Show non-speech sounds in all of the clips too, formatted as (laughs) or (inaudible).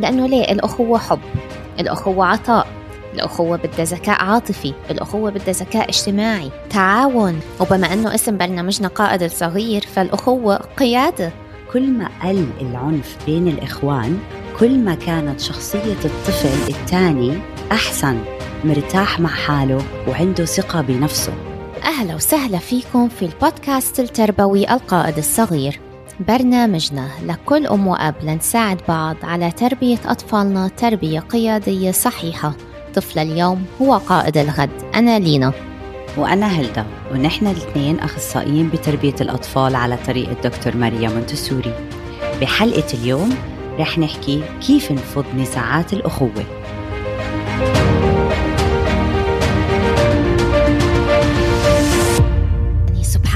لأنه ليه؟ الأخوة حب الأخوة عطاء الأخوة بدها ذكاء عاطفي الأخوة بدها ذكاء اجتماعي تعاون. وبما أنه اسم برنامجنا قائد الصغير فالأخوة قيادة. كل ما قل العنف بين الإخوان كل ما كانت شخصية الطفل الثاني أحسن مرتاح مع حاله وعنده ثقة بنفسه. أهلا وسهلا فيكم في البودكاست التربوي القائد الصغير. برنامجنا. لكل أم وأب لنساعد بعض على تربية أطفالنا تربية قيادية صحيحة. طفل اليوم هو قائد الغد. أنا لينا. وأنا هلدا. ونحن الاثنين أخصائيين بتربية الأطفال على طريقة دكتور ماريا مونتسوري بحلقة اليوم رح نحكي كيف نفض نزاعات الأخوة.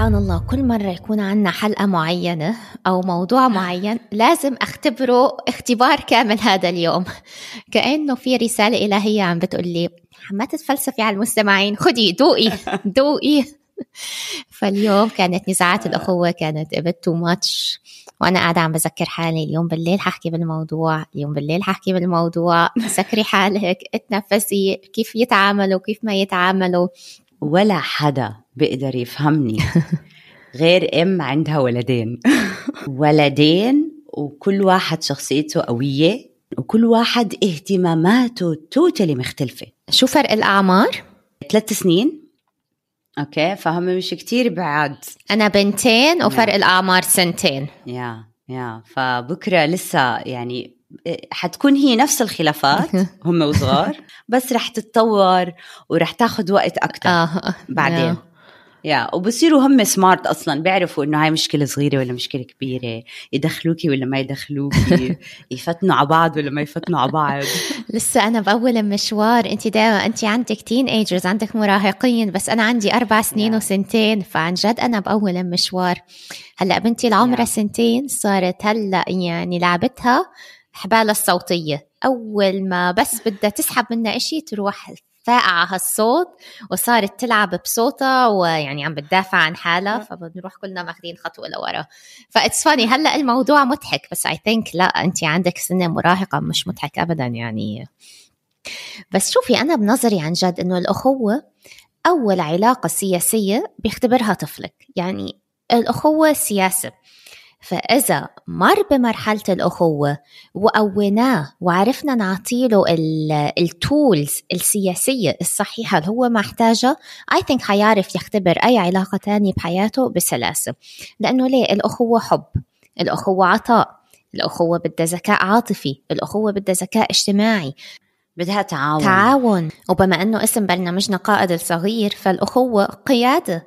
سبحان الله كل مرة يكون عنا حلقة معينة أو موضوع معين لازم أختبره اختبار كامل هذا اليوم. كأنه في رسالة إلهية عم بتقول لي ما تتفلسفي على المستمعين خدي دوقي دوقي (laughs) فاليوم كانت نزاعات الأخوة كانت bit too much وأنا قاعدة عم بذكر حالي اليوم بالليل ححكي بالموضوع اليوم بالليل ححكي بالموضوع (laughs) سكري حالك اتنفسي كيف يتعاملوا كيف ما يتعاملوا. ولا حدا بيقدر يفهمني. (laughs) غير ام عندها ولدين. (laughs) ولدين وكل واحد شخصيته قوية وكل واحد اهتماماته totally مختلفة. شو فرق الأعمار؟ ثلاث سنين. okay فهم مش كتير بعاد أنا بنتين وفرق الأعمار سنتين. yeah yeah فبكرة لسه يعني حتكون هي نفس الخلافات (laughs) هم وصغار بس رح تتطور ورح تاخذ وقت أكثر آه. بعدين يا وبصيروا هم سمارت أصلا بيعرفوا إنه هاي مشكلة صغيرة ولا مشكلة كبيرة يدخلوكي ولا ما يدخلوكي (laughs) يفتنوا على بعض ولا ما يفتنوا على بعض (laughs) لسه أنا بأول مشوار أنت دائما أنت عندك تين ايجرز عندك مراهقين بس أنا عندي أربع سنين Yeah. وسنتين فعن جد أنا بأول مشوار هلأ بنتي العمرها Yeah. سنتين صارت هلأ يعني لعبتها حبالها الصوتية. أول ما بس بدها تسحب منا إشي تروح فاقعة هالصوت وصارت تلعب بصوتها ويعني عم بتدافع عن حالها فبنروح كلنا ماخذين خطوة لورا. فاتس فاني هلأ الموضوع مضحك بس اي ثينك لا أنت عندك سنة مراهقة مش مضحك ابدا يعني. بس شوفي أنا بنظري عن جد إنه الأخوة أول علاقة سياسية بيختبرها طفلك. يعني الأخوة سياسة. فإذا مر بمرحلة الأخوة وقويناه وعرفنا نعطيله التولز السياسية الصحيحة اللي هو محتاجها I think حيعرف يختبر أي علاقة تانية بحياته بسلاسة. لأنه ليه؟ الأخوة حب الأخوة عطاء الأخوة بدها ذكاء عاطفي الأخوة بدها ذكاء اجتماعي. بدها تعاون. تعاون. وبما أنه اسم برنامجنا قائد الصغير فالأخوة قيادة.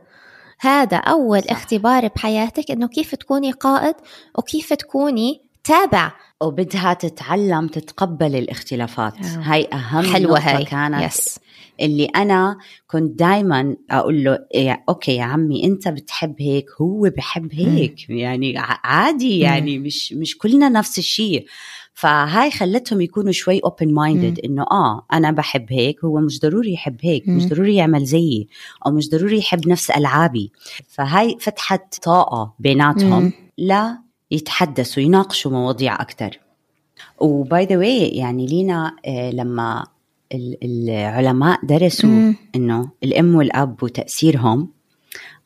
هذا أول صح. اختبار بحياتك إنه كيف تكوني قائد وكيف تكوني تابع. وبدها تتعلم تتقبل الاختلافات. آه. هاي أهم حلوة نقطة هاي. كانت. yes اللي أنا كنت دائما أقول له إيه okay يا عمي أنت بتحب هيك هو بحب هيك. يعني ع- عادي يعني مش مش كلنا نفس الشيء. فهاي خلتهم يكونوا شوي open minded إنه آه أنا بحب هيك هو مش ضروري يحب هيك مش مم. ضروري يعمل زيي أو مش ضروري يحب نفس ألعابي فهاي فتحت طاقة بيناتهم مم. لا يتحدثوا يناقشوا مواضيع أكثر و by the way يعني لينا آه، لما ال- العلماء درسوا. إنه الأم والأب وتأثيرهم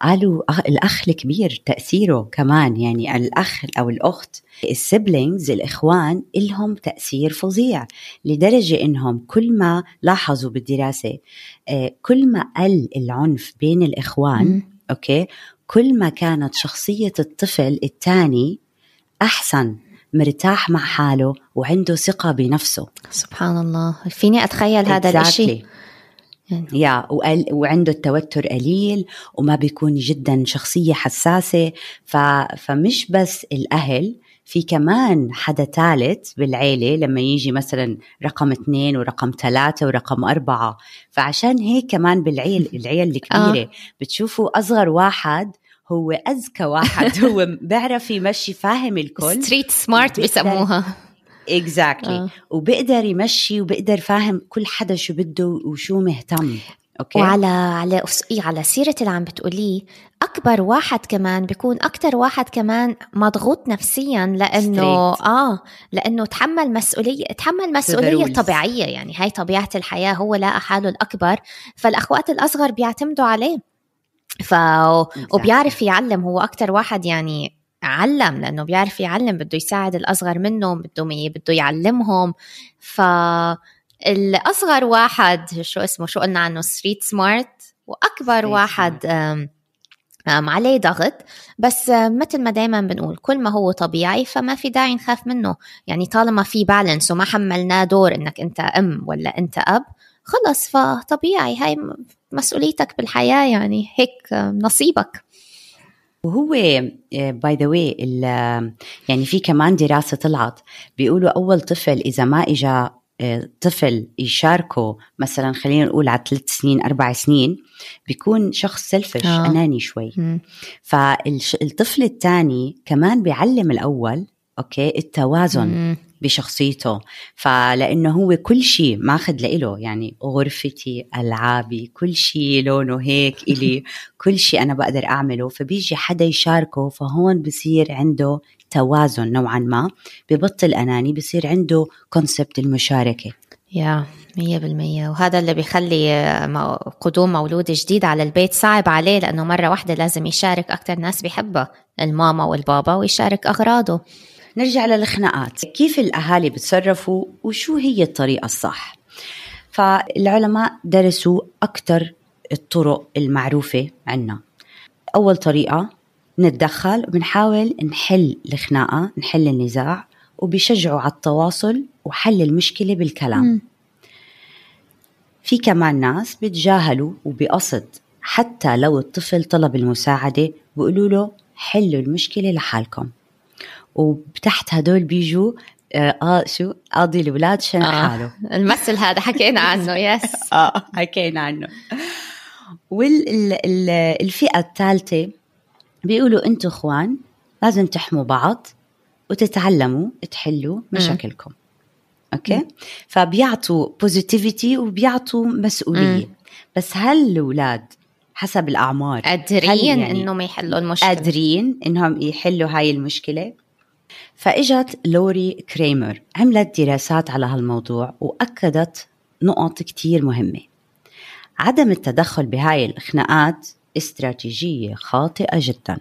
قالوا أخ- الأخ الكبير تأثيره كمان يعني الأخ أو الأخت ال siblings الإخوان لهم تأثير فظيع لدرجة إنهم كل ما لاحظوا بالدراسة آه، كل ما قل العنف بين الإخوان مم. أوكي؟ كل ما كانت شخصية الطفل الثاني أحسن مرتاح مع حاله وعنده ثقة بنفسه. سبحان الله. فيني أتخيل هذا الإشي؟ يعني. يا وقل وعنده التوتر قليل وما بيكون جدا شخصية حساسة. ف... فمش بس الأهل في كمان حدا ثالث بالعيلة لما يجي مثلا رقم اثنين ورقم ثلاثة ورقم أربعة. فعشان هيك كمان بالعيل (laughs) العيال الكبيرة آه. بتشوفوا أصغر واحد هو أذكى واحد. (laughs) هو بيعرف يمشي فاهم الكل. street smart بيقدر- exactly آه. وبقدر يمشي وبقدر فاهم كل حدا شو بده وشو مهتم okay وعلى على إيه على سيرة اللي عم بتقوليه أكبر واحد كمان بيكون أكتر واحد كمان مضغوط نفسيا لأنه Straight. آه لأنه تحمل مسؤولية تحمل مسؤولية. طبيعية يعني هاي طبيعة الحياة هو لقى حاله الأكبر فالأخوات الأصغر بيعتمدوا عليه ف وبيعرف يعلم هو أكتر واحد يعني علم لأنه بيعرف يعلم بده يساعد الأصغر منه بده بده يعلمهم. ف الأصغر واحد شو اسمه شو قلنا عنه ستريت سمارت وأكبر Street واحد أم أم عليه ضغط. بس مثل ما دايما بنقول كل ما هو طبيعي فما في داعي نخاف منه. يعني طالما في balance وما حملناه دور إنك أنت أم ولا أنت أب خلص فطبيعي هاي مسؤوليتك بالحياة يعني هيك نصيبك. وهو by the way يعني في كمان دراسة طلعت بيقولوا أول طفل إذا ما اجى آه، طفل يشاركه مثلا خلينا نقول على ثلاث سنين أربع سنين بيكون شخص selfish آه. أناني شوي مم. فالطفل الثاني كمان بيعلم الأول okay التوازن مم. بشخصيته. فلأنه هو كل شيء ماخذ لإله. يعني غرفتي ألعابي كل شيء لونه هيك إلي. (laughs) كل شيء أنا بقدر أعمله. فبيجي حدا يشاركه فهون بصير عنده توازن نوعا ما. ببطل أناني بصير عنده concept المشاركة. يا مية بالمية. وهذا اللي بيخلي آه، قدوم مولود جديد على البيت صعب عليه لأنه مرة واحدة لازم يشارك أكتر ناس بيحبها الماما والبابا ويشارك أغراضه. نرجع للخناقات. كيف الأهالي بتصرفوا وشو هي الطريقة الصح؟ فالعلماء درسوا أكثر الطرق المعروفة عنا. أول طريقة نتدخل وبنحاول نحل الخناقة نحل النزاع وبيشجعوا على التواصل وحل المشكلة بالكلام. مم. في كمان ناس بتجاهلوا وبقصد حتى لو الطفل طلب المساعدة بيقولوا له حلوا المشكلة لحالكم. وتحت هدول بيجوا آه, آه شو؟ قاضي الأولاد شن آه. حاله؟ (laughs) المثل هذا حكينا عنه يس (laughs) آه حكينا عنه. والفئة الثالثة بيقولوا أنتوا اخوان لازم تحموا بعض وتتعلموا تحلوا مشاكلكم. okay؟ فبيعطوا positivity وبيعطوا مسؤولية. مم. بس هل الاولاد حسب الأعمار قادرين يعني إنهم يحلوا المشكلة؟ قادرين إنهم يحلوا هاي المشكلة؟ فإجت لوري كريمر عملت دراسات على هالموضوع وأكدت نقط كتير مهمة عدم التدخل بهاي الخناقات استراتيجية خاطئة جدا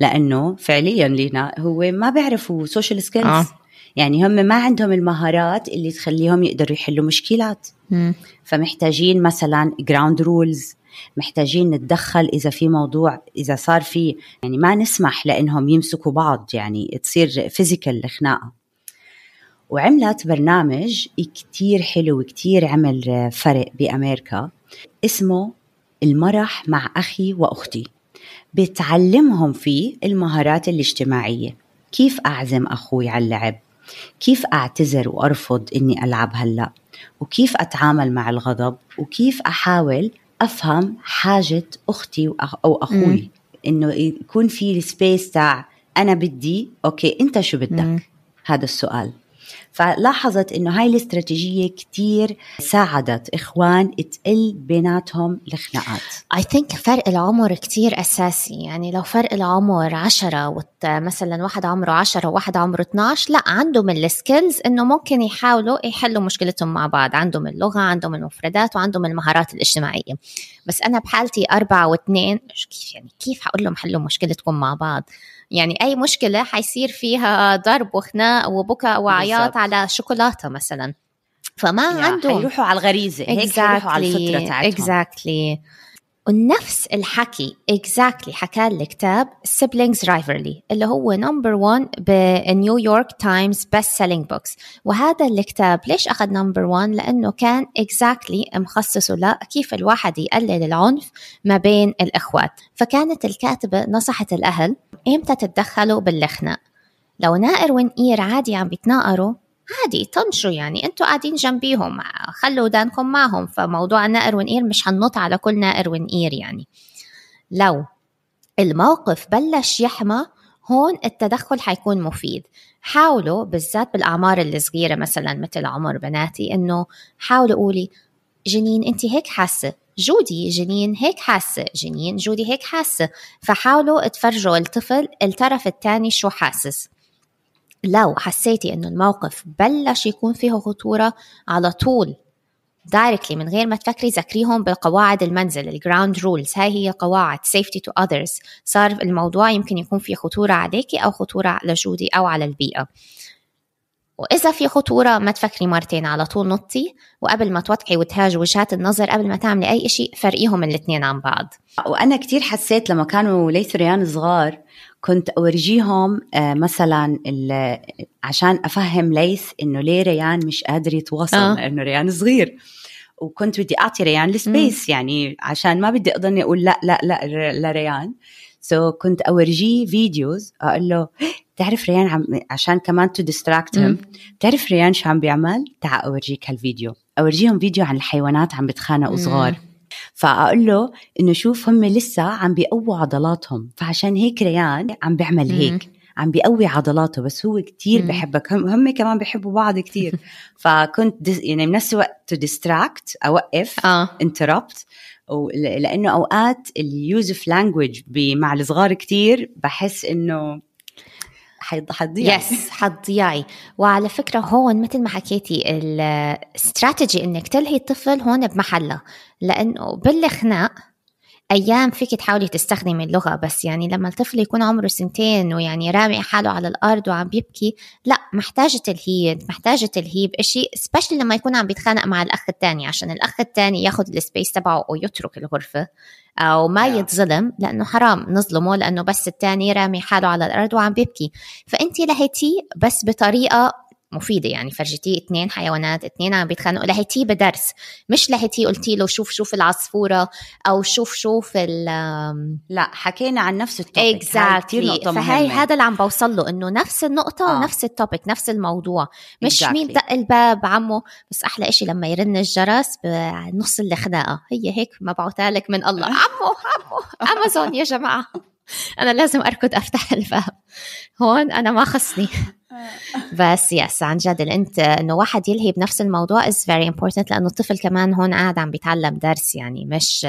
لأنه فعليا لينا هو ما بيعرفوا social skills آه. يعني هم ما عندهم المهارات اللي تخليهم يقدروا يحلوا مشكلات مم. فمحتاجين مثلا ground rules محتاجين نتدخل إذا في موضوع إذا صار في يعني ما نسمح لإنهم يمسكوا بعض يعني تصير physical الخناقه وعملت برنامج كتير حلو وكتير عمل فرق بأمريكا اسمه المرح مع أخي وأختي. بتعلمهم فيه المهارات الاجتماعية. كيف أعزم أخوي على اللعب؟ كيف أعتذر وأرفض إني ألعب هلأ؟ وكيف أتعامل مع الغضب؟ وكيف أحاول أفهم حاجة أختي أو أخوي مم. إنه يكون في ال space تاع أنا بدي okay أنت شو بدك مم. هذا السؤال فلاحظت إنه هاي الاستراتيجية كتير ساعدت إخوان تقل بيناتهم الخناقات. I think فرق العمر كتير أساسي. يعني لو فرق العمر عشرة وت... مثلا واحد عمره عشرة وواحد عمره 12 لا عندهم السكيلز إنه ممكن يحاولوا يحلوا مشكلتهم مع بعض. عندهم اللغة عندهم المفردات وعندهم المهارات الاجتماعية. بس أنا بحالتي أربعة واثنين كيف يعني كيف حقول لهم حلوا مشكلتكم مع بعض؟ يعني أي مشكلة حيصير فيها ضرب وخناق وبكاء وعياط. على شوكولاتة مثلا. فما عندهم حيروحوا على الغريزة. هيك حيروحوا على الفطرة تاعتهم. exactly. ونفس الحكي exactly حكى الكتاب siblings rivalry اللي هو number 1 ب New York Times best selling books وهذا الكتاب ليش أخذ number 1 لأنه كان exactly مخصصه لكيف الواحد يقلل العنف ما بين الإخوات. فكانت الكاتبة نصحت الأهل إمتى تتدخلوا بالخناق لو نائر ونقير عادي عم بيتناقروا عادي طنشوا يعني أنتوا قاعدين جنبيهم خلوا ودانكم معهم فموضوع نائر ونقير مش هننط على كل نائر ونقير يعني. لو الموقف بلش يحمى هون التدخل حيكون مفيد. حاولوا بالذات بالأعمار الصغيرة مثلا مثل عمر بناتي إنه حاولوا قولي جنين أنت هيك حاسة؟ جودي جنين هيك حاسة جنين جودي هيك حاسة. فحاولوا تفرجوا الطفل الطرف الثاني شو حاسس. لو حسيتي إنه الموقف بلش يكون فيه خطورة على طول directly من غير ما تفكري ذكريهم بقواعد المنزل ال ground rules هاي هي قواعد safety to others. صار الموضوع يمكن يكون في خطورة عليكي أو خطورة على جودي أو على البيئة. وإذا في خطورة ما تفكري مرتين على طول نطي وقبل ما توقعي وتهاجي وجهات النظر قبل ما تعملي أي شيء فرقيهم الاثنين عن بعض. وأنا كتير حسيت لما كانوا ليث ريان صغار كنت أورجيهم آه، مثلا عشان أفهم ليث إنه ليه ريان مش قادر يتواصل آه. لأنه ريان صغير. وكنت بدي أعطي ريان ال space يعني عشان ما بدي أضلني أقول لا لا لا لريان. so كنت أورجيه videos أقول له بتعرف ريان عم عشان كمان to distract him بتعرف ريان شو عم بيعمل؟ تعال أورجيك هالفيديو. أورجيهم فيديو عن الحيوانات عم بتخانقوا صغار. فأقول له إنه شوف هم لسه عم بيقووا عضلاتهم. فعشان هيك ريان عم بيعمل هيك. عم بيقوي عضلاته. بس هو كتير بحبك. هم, هم كمان بيحبوا بعض كتير. (laughs) فكنت يعني بنفس الوقت to distract أوقف آه. interrupt لأنه أوقات ال use of language مع الصغار كتير بحس إنه حتضيعي. yes حتضيعي. وعلى فكرة هون مثل ما حكيتي الاستراتيجي إنك تلهي الطفل هون بمحلها. لأنه بالخناق أيام فيك تحاولي تستخدمي اللغة بس. يعني لما الطفل يكون عمره سنتين ويعني رامي حاله على الأرض وعم بيبكي لا محتاجه تلهيب محتاجه تلهيب شيء especially لما يكون عم بيتخانق مع الأخ الثاني عشان الأخ الثاني ياخذ ال space تبعه ويترك الغرفة. أو ما يتظلم لأنه حرام نظلمه لأنه بس الثاني رامي حاله على الأرض وعم بيبكي. فانت لهيتيه بس بطريقة مفيدة يعني فرجتيه اثنين حيوانات اثنين عم بيتخانقوا. لهيتيه بدرس. مش لهيتيه قلتي له شوف شوف العصفورة أو شوف شوف ال لا حكينا عن نفس ال topic exactly. فهي هذا اللي عم بوصل له إنه نفس النقطة آه. ونفس ال topic نفس الموضوع. مش exactly. مين دق الباب عمو. بس أحلى إشي لما يرن الجرس بنص الخناقة. هي هيك مبعوثة لك من الله. (laughs) عمو عمو أمازون يا جماعة. أنا لازم أركض أفتح الباب. هون أنا ما خصني. (laughs) بس yes عن جد أنت إنه واحد يلهي بنفس الموضوع is very important لأنه الطفل كمان هون قاعد عم بيتعلم درس يعني مش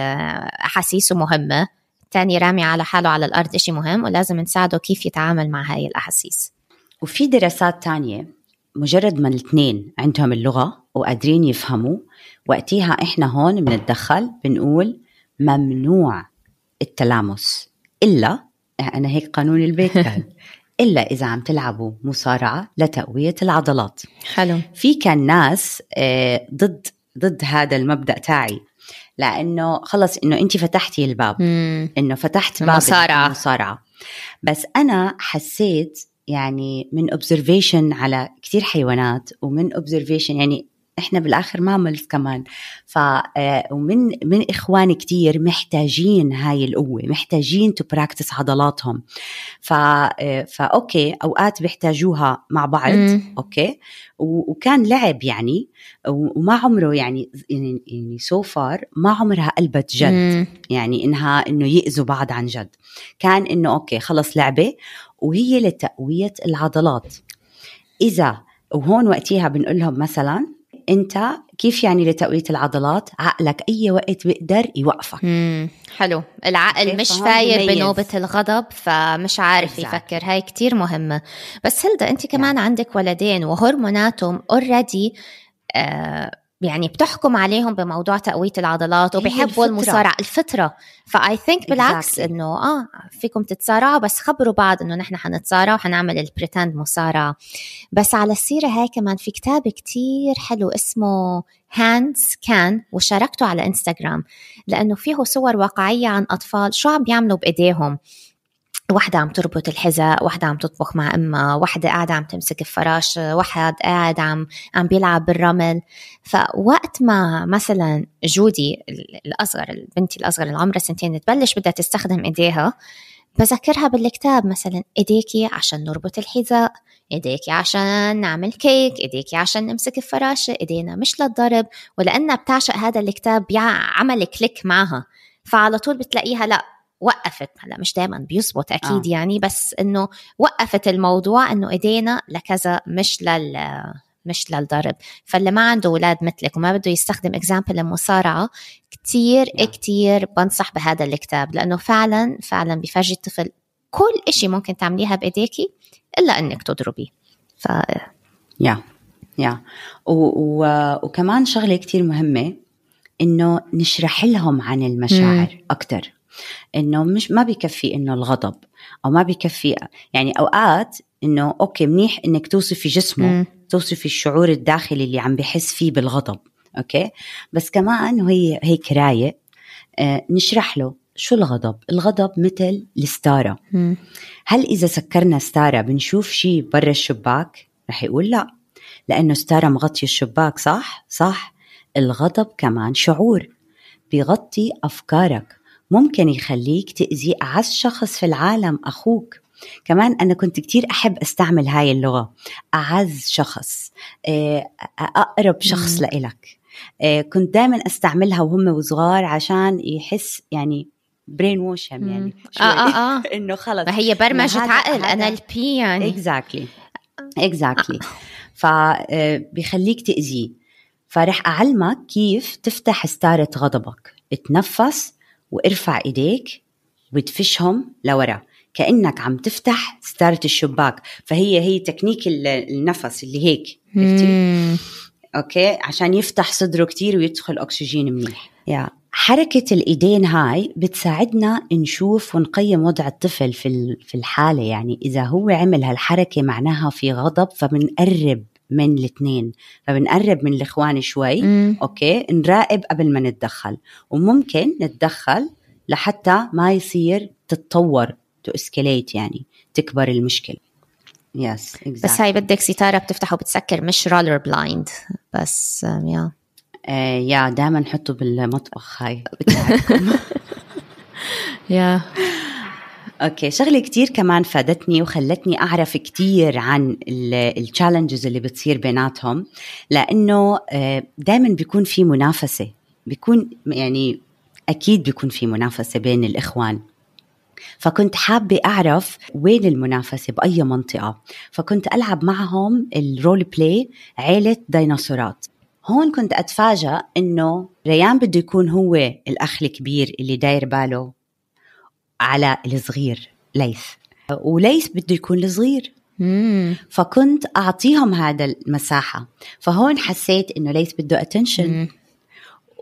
أحاسيسه مهمة. تاني رامي على حاله على الأرض إشي مهم ولازم نساعده كيف يتعامل مع هاي الأحاسيس. وفي دراسات تانية مجرد ما الاثنين عندهم اللغة وقادرين يفهموا وقتها إحنا هون بنتدخل بنقول ممنوع التلامس. إلا أنا هيك قانون البيت كان (laughs) إلا إذا عم تلعبوا مصارعة لتقوية العضلات. حلو. في كان ناس آه، ضد ضد هذا المبدأ تاعي لأنه خلص إنه أنت فتحتي الباب. مم. إنه فتحت باب المصارعة. المصارعة. بس أنا حسيت يعني من observation على كثير حيوانات ومن observation يعني إحنا بالآخر mammals كمان. ف آه، ومن من إخواني كتير محتاجين هاي القوة محتاجين to practice عضلاتهم. ف آه، ف okay أوقات بيحتاجوها مع بعض مم. okay؟ وكان لعب يعني وما عمره يعني يعني, يعني so far ما عمرها قلبت جد. مم. يعني إنها إنه يأذوا بعض عن جد. كان إنه okay خلص لعبة وهي لتقوية العضلات. إذا وهون وقتها بنقول لهم مثلا أنت كيف يعني لتقوية العضلات؟ عقلك أي وقت بيقدر يوقفك. مم. حلو. العقل مش fire بنوبة الغضب فمش عارف exactly. يفكر. هاي كتير مهمة. بس هلدا أنت كمان yeah. عندك ولدين وهرموناتهم already آه يعني بتحكم عليهم بموضوع تقوية العضلات وبيحبوا المصارعة الفطرة. ف I think بالعكس exactly. إنه آه فيكم تتصارعوا بس خبروا بعض إنه نحن حنتصارع وحنعمل ال pretend مصارعة. بس على السيرة هاي كمان في كتاب كتير حلو اسمه Hands Can وشاركته على انستغرام لأنه فيه صور واقعية عن أطفال شو عم بيعملوا بإيديهم. واحدة عم تربط الحذاء واحدة عم تطبخ مع أمها واحدة قاعدة عم تمسك الفراش واحد قاعد عم عم بيلعب بالرمل. فوقت ما مثلا جودي الأصغر بنتي الأصغر اللي عمرها سنتين تبلش بدها تستخدم إيديها بذكرها بالكتاب مثلا ايديكي عشان نربط الحذاء ايديكي عشان نعمل كيك ايديكي عشان نمسك الفراشة إيدينا مش للضرب. ولأنها بتعشق هذا الكتاب عمل click معها. فعلى طول بتلاقيها لأ وقفت. هلا مش دائما بيزبط أكيد آه. يعني بس إنه وقفت الموضوع إنه إيدينا لكذا مش لل مش للضرب. فاللي ما عنده أولاد مثلك وما بده يستخدم example المصارعه كتير yeah. كتير بنصح بهذا الكتاب لأنه فعلا فعلا بفرجي الطفل كل إشي ممكن تعمليها بإيديكي إلا إنك تضربي. ف يا يا. و... و... وكمان شغلة كتير مهمة إنه نشرح لهم عن المشاعر أكثر إنه مش ما بكفي إنه الغضب أو ما بكفي يعني أوقات إنه أوكي منيح إنك توصفي جسمه مم. توصفي الشعور الداخلي اللي عم بحس فيه بالغضب أوكي؟ بس كمان وهي هيك رايق آه نشرح له شو الغضب؟ الغضب مثل الستارة. مم. هل إذا سكرنا ستارة بنشوف شيء برا الشباك؟ رح يقول لا لأنه ستارة مغطيه الشباك صح؟ صح. الغضب كمان شعور بيغطي أفكارك. ممكن يخليك تأذي أعز شخص في العالم أخوك. كمان أنا كنت كتير أحب أستعمل هاي اللغة أعز شخص آه، أقرب شخص لإلك. آه، كنت دائما أستعملها وهم وصغار عشان يحس يعني برين ووش يعني آه آه آه. (laughs) إنه خلص. ما هي برمجة عقل أنا البي يعني اكزاكتلي اكزاكتلي فبيخليك تأذيه. فرح أعلمك كيف تفتح ستارة غضبك. تنفس وارفع ايديك وتفشهم لورا. كأنك عم تفتح ستاره الشباك. فهي هي تكنيك النفس اللي هيك عرفتي؟ okay؟ عشان يفتح صدره كتير ويدخل أكسجين منيح. yeah. حركة الإيدين هاي بتساعدنا نشوف ونقيم وضع الطفل في في الحالة. يعني إذا هو عمل هالحركة معناها في غضب فبنقرب من الاثنين. فبنقرب من الإخوان شوي. مم. okay؟ نراقب قبل ما نتدخل. وممكن نتدخل لحتى ما يصير تتطور to escalate يعني تكبر المشكلة. yes, exactly. بس هاي بدك ستارة بتفتح وبتسكر مش roller blind بس yeah. آه yeah دائما نحطه بالمطبخ هاي. (laughs) yeah. okay شغلة كتير كمان فادتني وخلتني أعرف كتير عن ال challenges اللي بتصير بيناتهم لأنه آه، دائما بيكون في منافسة بيكون يعني أكيد بيكون في منافسة بين الإخوان. فكنت حابة أعرف وين المنافسة بأي منطقة. فكنت ألعب معهم ال role play عيلة ديناصورات. هون كنت أتفاجأ إنه ريان بده يكون هو الأخ الكبير اللي داير باله. على الصغير ليث. وليث بده يكون الصغير. فكنت أعطيهم هذا المساحة. فهون حسيت إنه ليث بده attention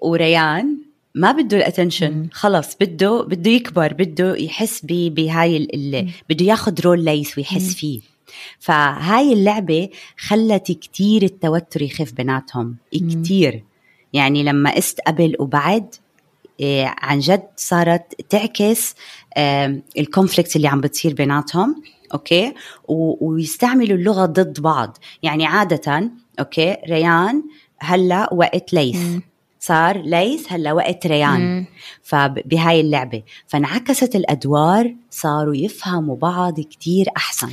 وريان ما بده ال attention خلص بده بده يكبر بده يحس بهاي بده ياخذ role ليث ويحس فيه. فهاي اللعبة خلت كتير التوتر يخف بيناتهم. كتير. يعني لما قست قبل وبعد عن جد صارت تعكس ال conflict اللي عم بتصير بيناتهم أوكي؟ ويستعملوا اللغة ضد بعض. يعني عادة أوكي؟ ريان هلأ وقت ليث. صار ليث هلأ وقت ريان. فبهاي اللعبة. فانعكست الأدوار صاروا يفهموا بعض كتير أحسن.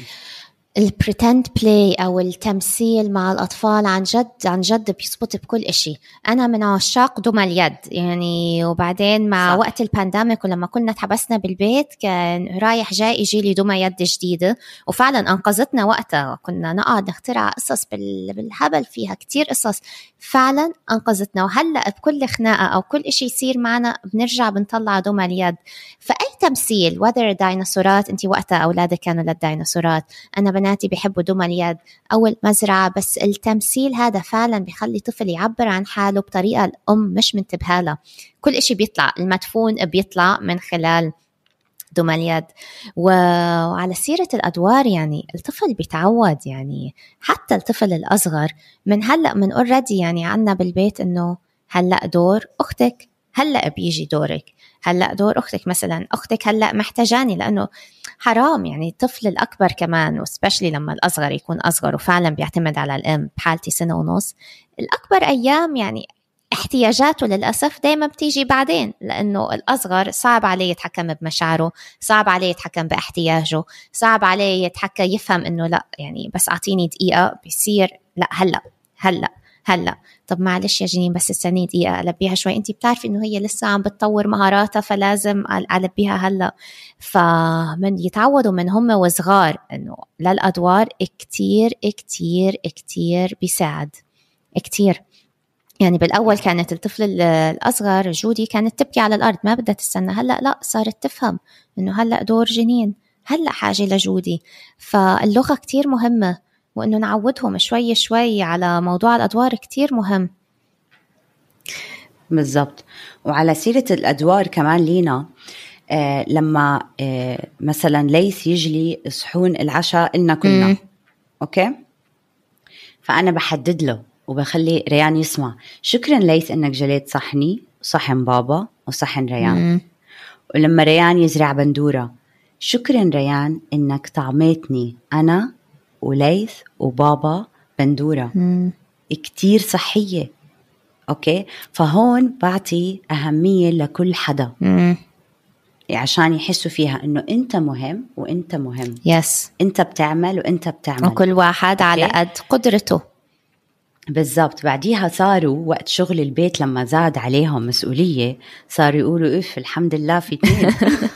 ال pretend play أو التمثيل مع الأطفال عن جد عن جد بيزبط بكل إشي. أنا من عشاق دمى اليد يعني وبعدين مع صح. وقت ال pandemic ولما كنا تحبسنا بالبيت كان رايح جاي يجي لي دمى يد جديدة. وفعلا أنقذتنا وقتها كنا نقعد نخترع قصص بالهبل فيها كتير قصص. فعلا أنقذتنا. وهلأ بكل خناقة أو كل إشي يصير معنا بنرجع بنطلع دمى اليد. فأي تمثيل وذر ديناصورات انت وقتها أولادك كانوا للديناصورات. أنا بناتي بيحبوا دمى اليد. أو المزرعة بس التمثيل هذا فعلا بيخلي طفل يعبر عن حاله بطريقة الأم مش منتبهة لها كل إشي بيطلع المدفون بيطلع من خلال دمى اليد. وعلى سيرة الأدوار يعني الطفل بيتعود يعني حتى الطفل الأصغر من هلأ من اوريدي يعني عنا بالبيت إنه هلأ دور أختك هلأ بيجي دورك. هلأ دور أختك مثلا. أختك هلأ محتاجاني لأنه حرام يعني الطفل الأكبر كمان وسبشلي لما الأصغر يكون أصغر وفعلا بيعتمد على الأم بحالتي سنة ونص. الأكبر أيام يعني احتياجاته للأسف دايما بتيجي بعدين لأنه الأصغر صعب عليه يتحكم بمشاعره صعب عليه يتحكم باحتياجه صعب عليه يتحكى يفهم إنه لأ يعني بس أعطيني دقيقة بيصير لأ هلأ هلأ. هلا طب معلش يا جنين بس استني دقيقة ألبيها شوي. انت بتعرفي إنه هي لسه عم بتطور مهاراتها فلازم ألبيها هلا. فمن يتعودوا من هم وصغار إنه للأدوار كتير كتير كتير بيساعد. كتير. يعني بالأول كانت الطفل الأصغر جودي كانت تبكي على الأرض ما بدها تستنى. هلا لا صارت تفهم إنه هلا دور جنين هلا حاجة لجودي. فاللغة كتير مهمة. وإنه نعودهم شوي شوي على موضوع الأدوار كتير مهم. بالضبط. وعلى سيرة الأدوار كمان لينا آه لما آه مثلا ليث يجلي صحون العشاء إلنا كلنا مم. أوكي؟ فأنا بحدد له وبخلي ريان يسمع. شكرا ليث إنك جليت صحني صحن بابا وصحن ريان. مم. ولما ريان يزرع بندورة شكرا ريان إنك طعمتني. أنا وليث وبابا بندورة. مم. كتير صحية. أوكي؟ فهون بعطي أهمية لكل حدا. مم. عشان يحسوا فيها إنه أنت مهم وأنت مهم. yes أنت بتعمل وأنت بتعمل. وكل واحد أوكي. على قد قدرته. بالضبط. بعديها صاروا وقت شغل البيت لما زاد عليهم مسؤولية صاروا يقولوا إف الحمد لله في اثنين (laughs)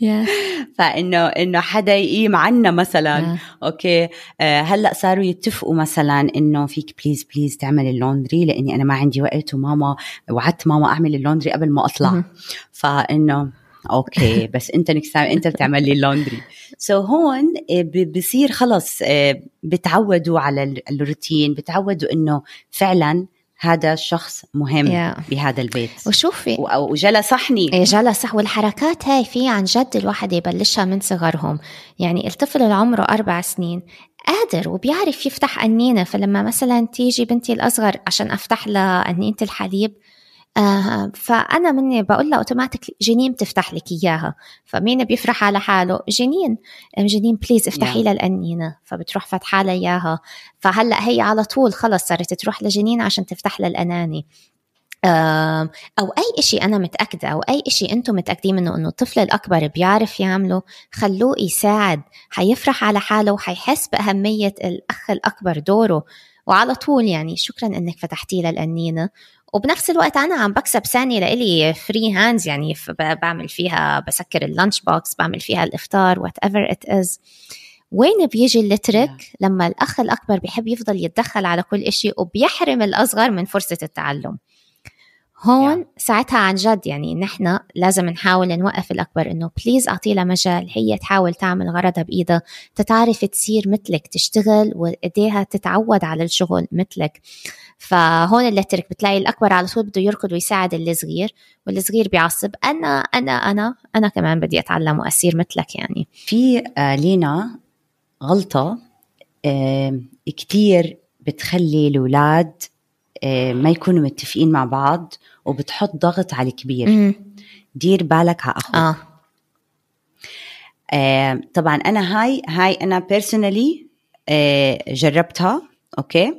(laughs) فإنه إنه حدا يقيم عنا مثلا. أوكي. آه هلأ صاروا يتفقوا مثلا إنه فيك please please تعمل ال laundry لأني أنا ما عندي وقت وماما وعدت ماما أعمل ال laundry قبل ما أطلع. فإنه أوكي. (laughs) بس أنت أنت بتعمل لي اللوندري so so هون آه، بصير خلص آه، بتعودوا على الروتين بتعودوا إنه فعلا هذا الشخص مهم yeah. بهذا البيت. وشوفي. وجلا صحني جلا صح والحركات هاي في عن جد الواحد يبلشها من صغرهم. يعني الطفل اللي عمره أربع سنين قادر وبيعرف يفتح أنينة. فلما مثلا تيجي بنتي الأصغر عشان أفتح لها أنينة الحليب آه فأنا مني بقول له أوتوماتيك جنين بتفتح لك إياها. فمين بيفرح على حاله؟ جنين. جنين بليز افتحي لها الأنينة فبتروح فتحة لها إياها. فهلأ هي على طول خلص صارت تروح لجنين عشان تفتح لها الأناني أو أي إشي أنا متأكدة أو أي إشي أنتم متأكدين منه أنه الطفل الأكبر بيعرف يعمله خلوه يساعد. حيفرح على حاله وحيحس بأهمية الأخ الأكبر دوره. وعلى طول يعني شكرا إنك فتحتي لي الأنينة وبنفس الوقت أنا عم بكسب ثانية لإلي free hands يعني بعمل فيها بسكر ال lunch box بعمل فيها الإفطار whatever it is وين بيجي الترك؟ لما الأخ الأكبر بيحب يفضل يتدخل على كل إشي وبيحرم الأصغر من فرصة التعلم. هون yeah. ساعتها عن جد يعني نحن لازم نحاول نوقف الأكبر إنه بليز أعطي لها مجال. هي تحاول تعمل غرضها بإيدها. تتعرف تصير مثلك تشتغل وإيديها تتعود على الشغل مثلك. فهون اللي ترك بتلاقي الأكبر على طول بده يركض ويساعد الصغير والصغير بيعصب. أنا أنا أنا أنا كمان بدي أتعلم وأصير مثلك يعني. في آه لينا غلطة آه كتير بتخلي الأولاد آه ما يكونوا متفقين مع بعض وبتحط ضغط على الكبير. م- دير بالك على أخوك. آه. آه طبعا أنا هاي هاي أنا personally آه جربتها أوكي؟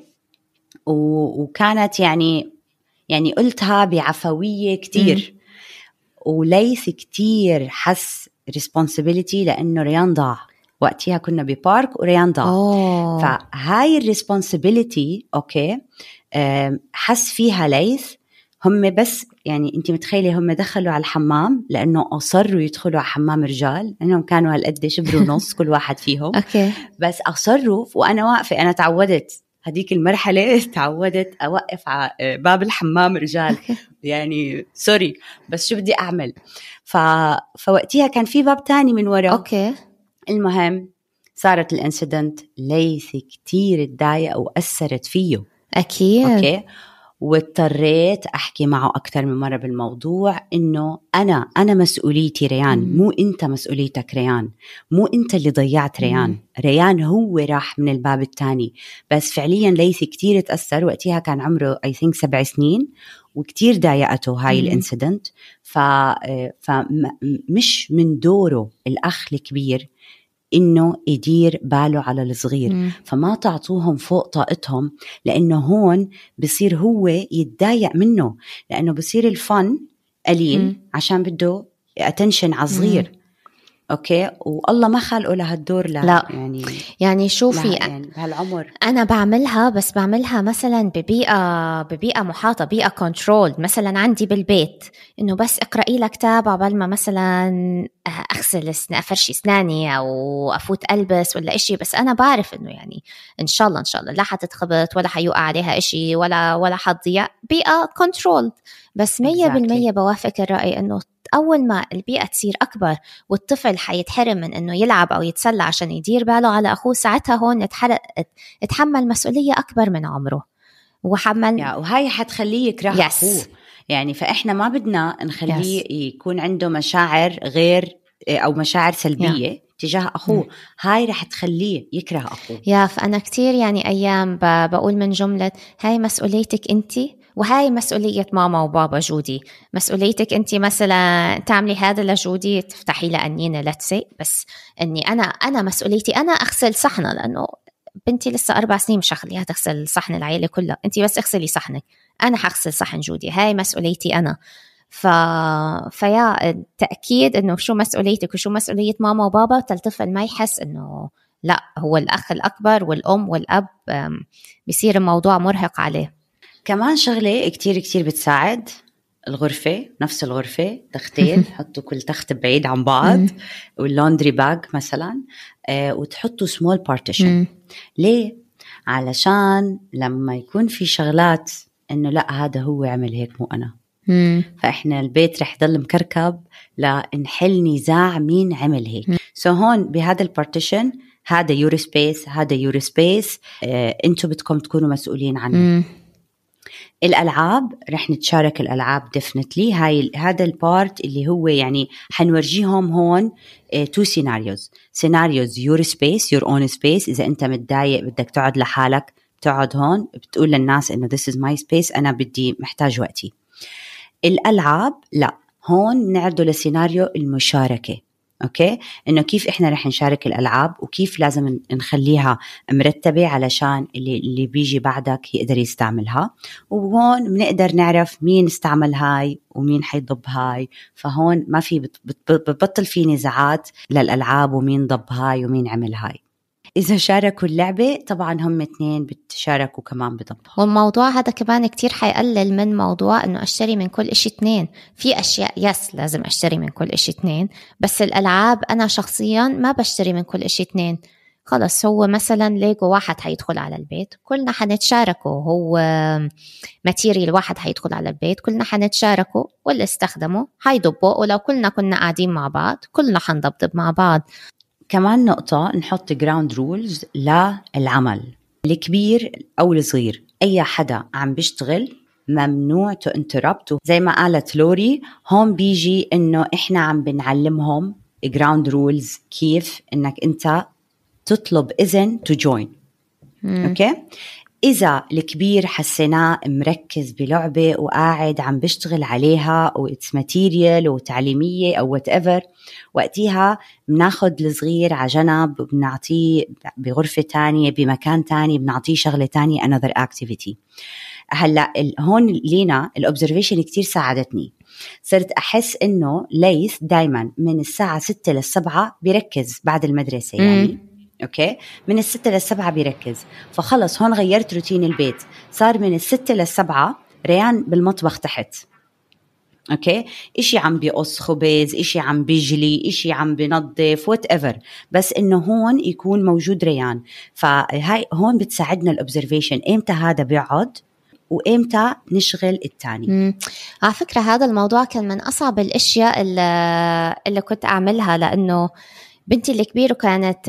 وكانت يعني يعني قلتها بعفوية كتير. وليث كتير حس responsibility لأنه ريان ضاع. وقتها كنا ببارك وريان ضاع أوه. فهاي ال responsibility أوكي حس فيها ليث. هم بس يعني انت متخيلة هم دخلوا على الحمام لأنه أصروا يدخلوا على حمام رجال. لأنهم كانوا هالقد شبر ونص كل واحد فيهم. (laughs) أوكي. بس أصروا وأنا واقفة أنا تعودت. هذيك المرحلة (laughs) تعودت أوقف على باب الحمام رجال. يعني sorry بس شو بدي أعمل؟ ف... فوقتها كان في باب تاني من ورا أوكي. المهم صارت ال incident ليث كتير تضايق وأثرت فيه. أكيد. أوكي؟ واضطريت أحكي معه أكثر من مرة بالموضوع إنه أنا أنا مسؤوليتي ريان مم. مو أنت مسؤوليتك ريان مو أنت اللي ضيعت ريان مم. ريان. هو راح من الباب الثاني بس فعليا ليث كتير تأثر وقتها كان عمره I think سبع سنين وكتير ضايقته هاي ال incident. ف فمش من دوره الأخ الكبير إنه يدير باله على الصغير مم. فما تعطوهم فوق طاقتهم لأنه هون بصير هو يتضايق منه لأنه بصير ال fun قليل مم. عشان بده attention على الصغير أوكي؟ والله ما خلقه لهالدور لا, لا. يعني يعني شوفي يعني بهالعمر. أنا بعملها بس بعملها مثلا ببيئة ببيئة محاطة بيئة control مثلا عندي بالبيت إنه بس اقرأي لها كتاب قبل ما مثلا أغسل أفرشي أسناني أو أفوت ألبس ولا إشي. بس أنا بعرف إنه يعني إن شاء الله إن شاء الله. لا حتتخبط ولا حيوقع عليها إشي ولا ولا حتضيع بيئة control بس 100% exactly. بوافق الرأي إنه أول ما البيئة تصير أكبر والطفل حيتحرم من إنه يلعب أو يتسلى عشان يدير باله على أخوه ساعتها هون اتحمل مسؤولية أكبر من عمره وحمل يا وهي حتخليه يكره yes. أخوه يعني فإحنا ما بدنا نخليه yes. يكون عنده مشاعر غير أو مشاعر سلبية yeah. تجاه أخوه م. هاي رح تخليه يكره أخوه يا فأنا كثير يعني أيام بقول من جملة هاي مسؤوليتك انت وهاي مسؤولية ماما وبابا جودي. مسؤوليتك أنت مثلا تعملي هذا لجودي تفتحي لها أنينة لتسي بس أني أنا أنا مسؤوليتي أنا أغسل صحنة لأنه بنتي لسه أربع سنين مش هخليها تغسل صحن العيلة كلها. أنت بس اغسلي صحنك. أنا حغسل صحن جودي. هاي مسؤوليتي أنا. ف... فيا التأكيد إنه شو مسؤوليتك وشو مسؤولية ماما وبابا الطفل ما يحس إنه لا هو الأخ الأكبر والأم والأب بيصير الموضوع مرهق عليه. كمان شغلة كتير كتير بتساعد الغرفة نفس الغرفة تختين (laughs) حطوا كل تخت بعيد عن بعض وال laundry bag مثلا آه وتحطوا small partition ليه؟ علشان لما يكون في شغلات إنه لا هذا هو عمل هيك مو أنا. مم. فإحنا البيت رح يضل مكركب لنحل نزاع مين عمل هيك. so هون بهذا ال partition هذا your space هذا your space آه أنتم بدكم تكونوا مسؤولين عنه. مم. الألعاب رح نتشارك الألعاب definitely هاي هذا ال part اللي هو يعني حنورجيهم هون two scenarios scenarios your space your own space إذا أنت متضايق بدك تقعد لحالك بتقعد هون بتقول للناس إنه this is my space أنا بدي محتاج وقتي. الألعاب لا. هون نعرضه لسيناريو المشاركة. okay؟ إنه كيف إحنا رح نشارك الألعاب وكيف لازم نخليها مرتبة علشان اللي اللي بيجي بعدك يقدر يستعملها. وهون بنقدر نعرف مين استعمل هاي ومين حيضب هاي. فهون ما في ببطل في نزاعات للألعاب ومين ضب هاي ومين عمل هاي. إذا شاركوا اللعبة طبعا هم اثنين بتشاركوا كمان بضبها والموضوع هذا كمان كتير حيقلل من موضوع إنه أشتري من كل إشي اثنين. في أشياء yes لازم أشتري من كل إشي اثنين بس الألعاب أنا شخصيا ما بشتري من كل إشي اثنين. خلص هو مثلا ليجو واحد حيدخل على البيت كلنا حنتشاركه. هو material واحد حيدخل على البيت كلنا حنتشاركه واللي استخدمه حيضبه. ولو كلنا كنا قاعدين مع بعض كلنا حنضبضب مع بعض. كمان نقطة نحط ground rules للعمل. الكبير أو الصغير أي حدا عم بيشتغل ممنوع to interrupt زي ما قالت لوري هون بيجي إنه إحنا عم بنعلمهم ground rules كيف إنك أنت تطلب إذن to join okay؟ إذا الكبير حسيناه مركز بلعبة وقاعد عم بيشتغل عليها و it's material وتعليمية أو whatever وقتها بناخد الصغير على جنب وبنعطيه بغرفة تانية بمكان تاني بنعطيه شغلة تانية another activity. هلأ هون لينا ال observation كتير ساعدتني. صرت أحس إنه ليث دائما من الساعة 6 للسبعة بيركز بعد المدرسة يعني. okay؟ من الستة للسبعة بيركز. فخلص هون غيرت روتين البيت. صار من الستة للسبعة ريان بالمطبخ تحت. okay إشي عم بيقص خبز إشي عم بيجلي إشي عم بنظف whatever بس إنه هون يكون موجود ريان. فهاي هون بتساعدنا ال observation إمتى هذا بيقعد وإمتى نشغل الثاني على فكرة هذا الموضوع كان من أصعب الأشياء اللي, اللي كنت أعملها لأنه بنتي الكبيرة كانت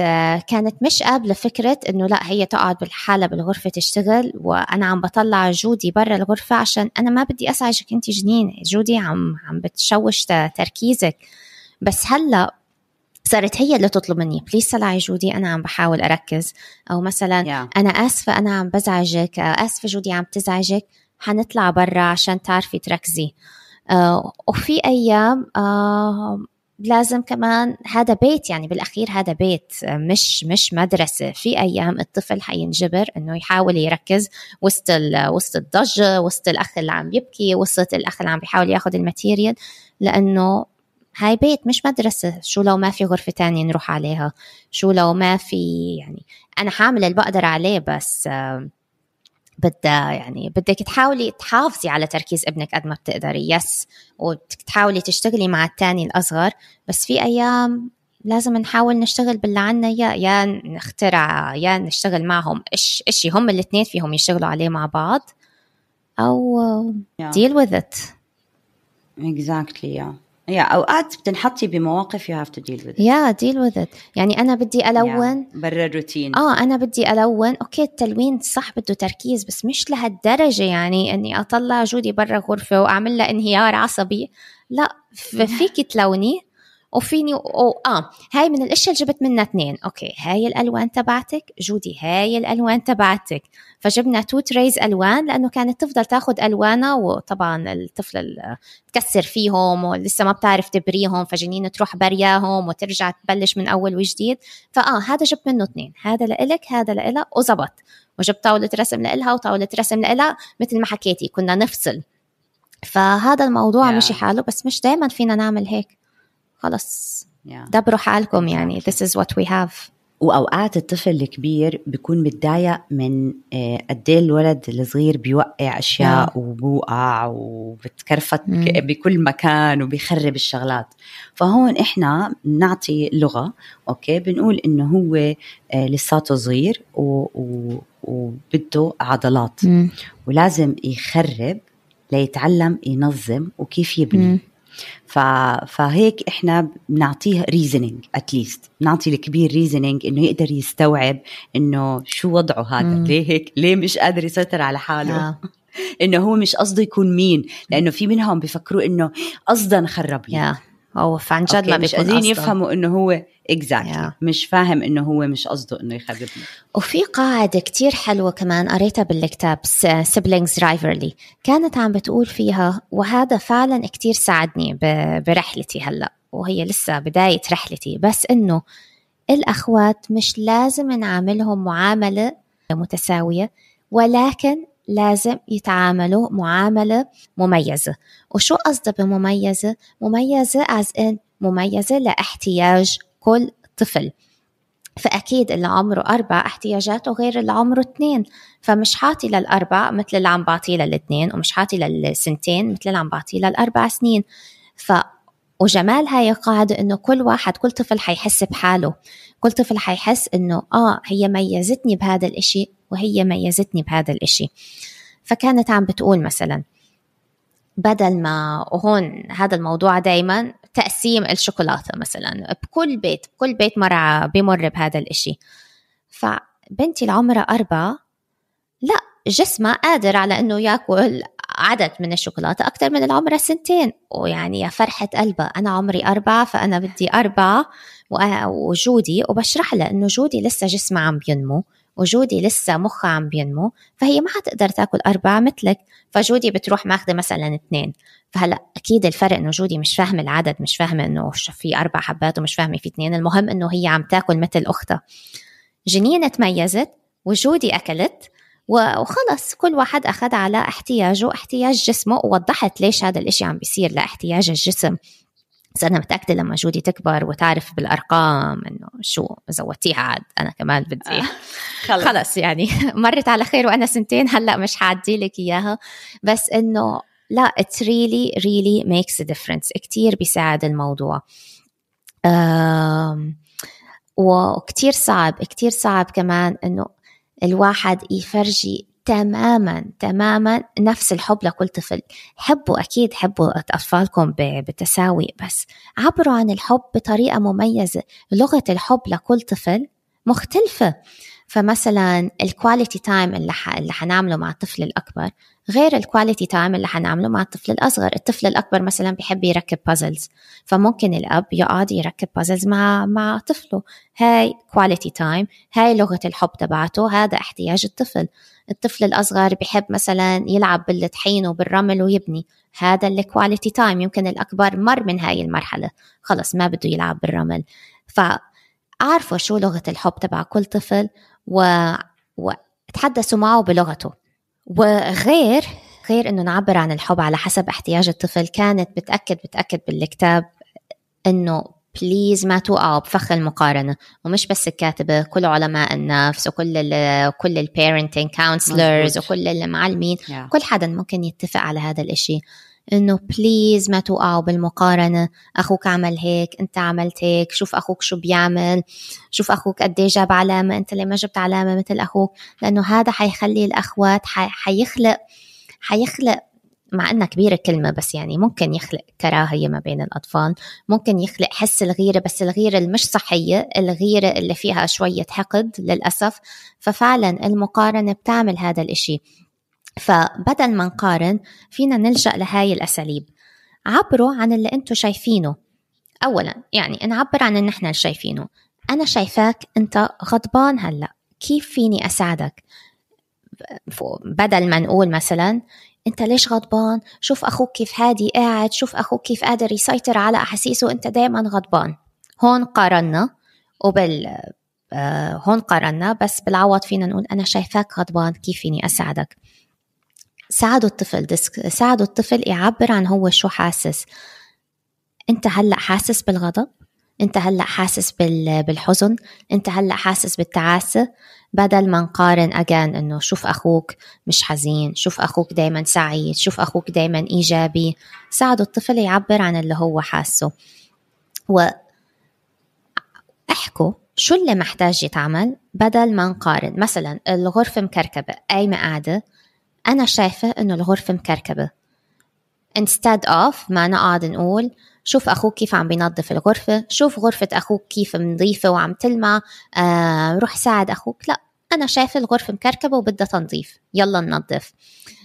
كانت مش قابلة فكرة إنه لا هي تقعد لحالها بالغرفة تشتغل وأنا عم بطلع جودي برا الغرفة عشان أنا ما بدي أزعجك أنت جنين جودي عم عم بتشوش تركيزك. بس هلأ صارت هي اللي تطلب مني please طلعي جودي أنا عم بحاول أركز. أو مثلا yeah. أنا آسفة أنا عم بزعجك آسفة جودي عم تزعجك حنطلع برا عشان تعرفي تركزي. آه وفي أيام آه لازم كمان هذا بيت يعني بالأخير هذا بيت مش مش مدرسة. في أيام الطفل حينجبر إنه يحاول يركز وسط وسط الضجة وسط الأخ اللي عم يبكي وسط الأخ اللي عم بيحاول ياخذ ال material لأنه هاي بيت مش مدرسة. شو لو ما في غرفة تانية نروح عليها؟ شو لو ما في يعني أنا حامل اللي بقدر عليه بس آه بدها يعني بدك تحاولي تحافظي على تركيز ابنك قد ما بتقدري. يس وتحاولي تشتغلي مع التاني الأصغر. بس في أيام لازم نحاول نشتغل باللي عنا يا يا نخترع يا نشتغل معهم. إيش إشي هم الاثنين فيهم يشتغلوا عليه مع بعض. أو yeah. deal with it. Exactly yeah. يا أوقات بتنحطي بمواقف you have to deal with yeah deal with يعني أنا بدي ألون. yeah. برا الروتين. آه أنا بدي ألون. okay التلوين صح بده تركيز بس مش لهالدرجة يعني إني أطلع جودي برا غرفة وأعمل لها انهيار عصبي. لا فيك تلوني. وفيني أو آه هاي من الأشياء اللي جبت منها اثنين. okay هاي الألوان تبعتك جودي هاي الألوان تبعتك. فجبنا تو تريز ألوان لأنه كانت تفضل تاخذ ألوانها وطبعا الطفل تكسر فيهم ولسه ما بتعرف تبريهم فجنين تروح برياهم وترجع تبلش من أول وجديد. فآه هذا جبت منه اثنين. هذا لإلك هذا لإلها وزبط. وجبت طاولة رسم لإلها وطاولة رسم لإلها مثل ما حكيتي كنا نفصل. فهذا الموضوع yeah. مشي حاله بس مش دائما فينا نعمل هيك. خلص yeah. دبروا حالكم يعني this is what we have وأوقات الطفل الكبير بيكون متضايق من آه، قد إيه الولد الصغير بيوقع أشياء yeah. وبوقع وبتكرفت mm. بكل مكان وبيخرب الشغلات فهون إحنا بنعطي لغة أوكي بنقول إنه هو آه، لساته صغير وبده عضلات mm. ولازم يخرب ليتعلم ينظم وكيف يبني mm. فهيك إحنا بنعطيه reasoning at least بنعطي الكبير reasoning إنه يقدر يستوعب إنه شو وضعه هذا. مم. ليه هيك؟ ليه مش قادر يسيطر على حاله؟ آه. (laughs) إنه هو مش قصده يكون مين. لأنه في منهم بيفكروا إنه قصدا خرب لي هو عن جد ما مش قادرين يفهموا إنه هو exactly. yeah. مش فاهم إنه هو مش قصده إنه يخربني وفي قاعدة كتير حلوة كمان قريتها بالكتاب Siblings Rivalry كانت عم بتقول فيها وهذا فعلا كتير ساعدني برحلتي هلأ وهي لسه بداية رحلتي بس إنه الأخوات مش لازم نعاملهم معاملة متساوية ولكن لازم يتعاملوا معاملة مميزة. وشو قصدي بمميزة؟ مميزة as in مميزة لاحتياج كل طفل. فأكيد اللي عمره أربع احتياجاته غير اللي عمره اثنين. فمش حاطي للأربع مثل اللي عم بعطيه للاثنين ومش حاطي للسنتين مثل اللي عم بعطيه للأربع سنين. ف وجمال هاي القاعدة إنه كل واحد كل طفل حيحس بحاله. كل طفل حيحس إنه آه هي ميزتني بهذا الإشي وهي ميزتني بهذا الإشي. فكانت عم بتقول مثلا بدل ما وهون هذا الموضوع دائما تقسيم الشوكولاتة مثلا بكل بيت بكل بيت مرة بمر بهذا الإشي. فبنتي العمرها أربعة لا جسمها قادر على إنه يأكل عدد من الشوكولاتة أكثر من العمر سنتين. ويعني يا فرحة قلبها أنا عمري أربعة فأنا بدي أربعة وجودي وبشرح لها إنه جودي لسه جسمها عم بينمو. وجودي لسه مخها عم بينمو فهي ما حتقدر تاكل أربعة مثلك فجودي بتروح ماخذة مثلا اثنين. فهلأ أكيد الفرق إنه جودي مش فاهمة العدد مش فاهمة إنه في أربع حبات ومش فاهمة في اثنين المهم إنه هي عم تاكل مثل أختها. جنين تميزت وجودي أكلت وخلص كل واحد أخذ على احتياجه احتياج جسمه ووضحت ليش هذا الإشي عم بيصير لاحتياج الجسم. بس أنا متأكدة لما جودي تكبر وتعرف بالأرقام إنه شو زودتيها عاد أنا كمان بدي. آه. خلص. خلص يعني. (laughs) مرت على خير وأنا سنتين هلأ مش حعدي لك إياها. بس إنه لا it really really makes a difference. كتير بيساعد الموضوع. وكتير صعب كتير صعب كمان إنه الواحد يفرجي تماما تماما نفس الحب لكل طفل. حبوا أكيد حبوا أطفالكم بتساوي بس. عبروا عن الحب بطريقة مميزة. لغة الحب لكل طفل مختلفة. فمثلا ال quality time اللي, حنعمله مع الطفل الأكبر غير ال quality time اللي حنعمله مع الطفل الأصغر. الطفل الأكبر مثلا بيحب يركب puzzles فممكن الأب يقعد يركب puzzles مع مع طفله. هاي quality time هاي لغة الحب تبعته هذا احتياج الطفل. الطفل الأصغر بيحب مثلا يلعب بالطحين وبالرمل ويبني. هذا ال quality time يمكن الأكبر مر من هاي المرحلة. خلص ما بده يلعب بالرمل. فاعرفوا شو لغة الحب تبع كل طفل و... وتحدثوا معه بلغته. وغير غير إنه نعبر عن الحب على حسب احتياج الطفل. كانت بتاكد بتأكد بالكتاب إنه please ما توقعوا بفخ المقارنة. ومش بس الكاتبة كل علماء النفس وكل ال كل ال parenting counselors وكل المعلمين. Yeah. كل حدا ممكن يتفق على هذا الإشي. إنه please ما توقعوا بالمقارنة. أخوك عمل هيك أنت عملت هيك شوف أخوك شو بيعمل شوف أخوك قد إيه جاب علامة أنت اللي ما جبت علامة مثل أخوك. لأنه هذا حيخلي الأخوات حي- حيخلق حيخلق مع إنها كبيرة كلمه بس يعني ممكن يخلق كراهية ما بين الأطفال ممكن يخلق حس الغيرة بس الغيرة المش صحية الغيرة اللي فيها شوية حقد للأسف. ففعلا المقارنة بتعمل هذا الإشي. فبدل ما نقارن فينا نلجأ لهاي الأساليب. عبروا عن اللي أنتم شايفينه. اولا يعني نعبر عن اللي إحنا شايفينه. أنا شايفاك أنت غضبان هلأ. كيف فيني أساعدك؟ ف- بدل ما نقول مثلا أنت ليش غضبان؟ شوف أخوك كيف هادي قاعد شوف أخوك كيف قادر يسيطر على أحاسيسه انت دائما غضبان. هون قارنا وبال آه هون قارنا بس بالعوض فينا نقول أنا شايفاك غضبان كيف فيني أساعدك؟ ساعدوا الطفل ساعدوا الطفل يعبر عن هو شو حاسس. انت هلا حاسس بالغضب انت هلا حاسس بال- بالحزن انت هلا حاسس بالتعاسة. بدل ما نقارن اجان إنه شوف أخوك مش حزين شوف أخوك دايما سعيد شوف أخوك دايما إيجابي. ساعدوا الطفل يعبر عن اللي هو حاسه. و احكوا شو اللي محتاج يتعمل بدل ما نقارن. مثلا الغرفة مكركبة قايمة قاعدة. أنا شايفة إنه الغرفة مكركبة. Instead of ما نقعد نقول شوف أخوك كيف عم بينظف الغرفة شوف غرفة أخوك كيف نظيفة وعم تلمع آه روح ساعد أخوك. لا أنا شايفة الغرفة مكركبة وبدها تنظيف. يلا ننظف.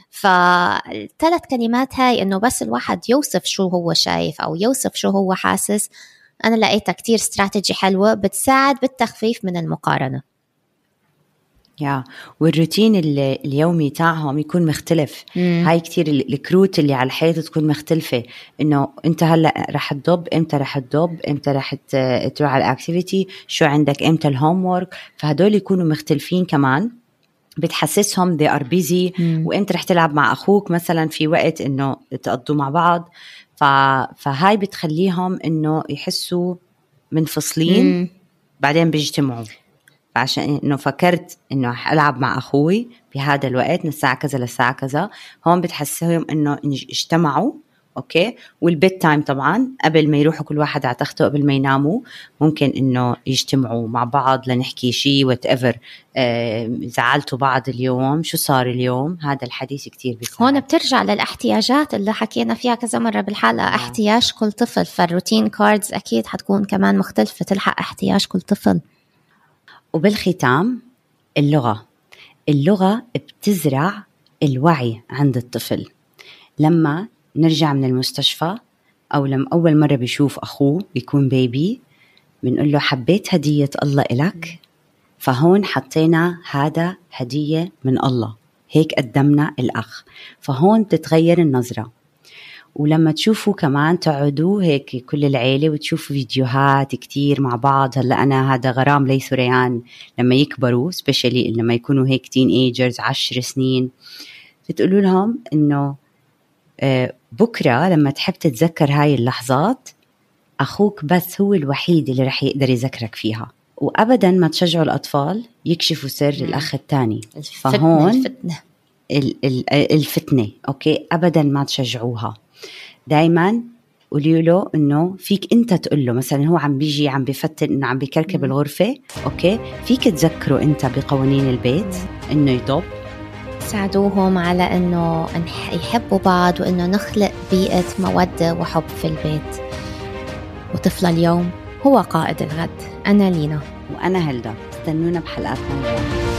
فالثلاث كلمات هاي إنه بس الواحد يوصف شو هو شايف أو يوصف شو هو حاسس. أنا لقيتها كتير استراتيجي حلوة بتساعد بالتخفيف من المقارنة. يا والروتين ال- اليومي تاعهم يكون مختلف. مم. هاي كتير ال- الكروت اللي على الحيط تكون مختلفة. إنه أنت هلأ رح تضب إمتى رح تضب إمتى رح تروح على ال activity شو عندك إمتى ال homework فهدول يكونوا مختلفين كمان. بتحسسهم they are busy. مم. وإمتى رح تلعب مع أخوك مثلا في وقت إنه تقضوا مع بعض. ف... فهاي بتخليهم إنه يحسوا منفصلين. مم. بعدين بيجتمعوا. عشان إنه فكرت إنه ألعب مع أخوي بهذا الوقت من الساعة كذا للساعة كذا. هون بتحسهم إنه اجتمعوا okay؟ وال bedtime طبعا قبل ما يروحوا كل واحد على تخته قبل ما يناموا ممكن إنه يجتمعوا مع بعض لنحكي شيء whatever زعلتوا بعض اليوم شو صار اليوم؟ هذا الحديث كتير بيساعد. هون بترجع للاحتياجات اللي حكينا فيها كذا مرة بالحلقة. احتياج كل طفل فال routine cards أكيد حتكون كمان مختلفة. تلحق احتياج كل طفل. وبالختام اللغة. اللغة بتزرع الوعي عند الطفل. لما نرجع من المستشفى أو لما أول مرة بيشوف أخوه بيكون بيبي بنقول له حبيت هدية الله إلك؟ فهون حطينا هذا هدية من الله. هيك قدمنا الأخ. فهون بتتغير النظرة. ولما تشوفوا كمان تقعدوا هيك كل العيلة وتشوفوا فيديوهات كتير مع بعض هلأ أنا هذا غرام ليث وريان لما يكبروا specially لما يكونوا هيك teenagers عشر سنين بتقولوا لهم إنه آه، بكرة لما تحب تتذكر هاي اللحظات أخوك بس هو الوحيد اللي رح يقدر يذكرك فيها. وأبدا ما تشجعوا الأطفال يكشفوا سر مم. الأخ الثاني. فهون الفتنة. ال- ال- الفتنة okay؟ أبدا ما تشجعوها. دايما قولي له إنه فيك أنت تقول له مثلا هو عم بيجي عم بفتن انه عم بكركب. الغرفة أوكي؟ فيك تذكره أنت بقوانين البيت إنه يضب ساعدوهم على إنه يحبوا بعض وإنه نخلق بيئة مودة وحب في البيت. وطفل اليوم هو قائد الغد. أنا لينا. وأنا هلدا. استنونا بحلقات موجودة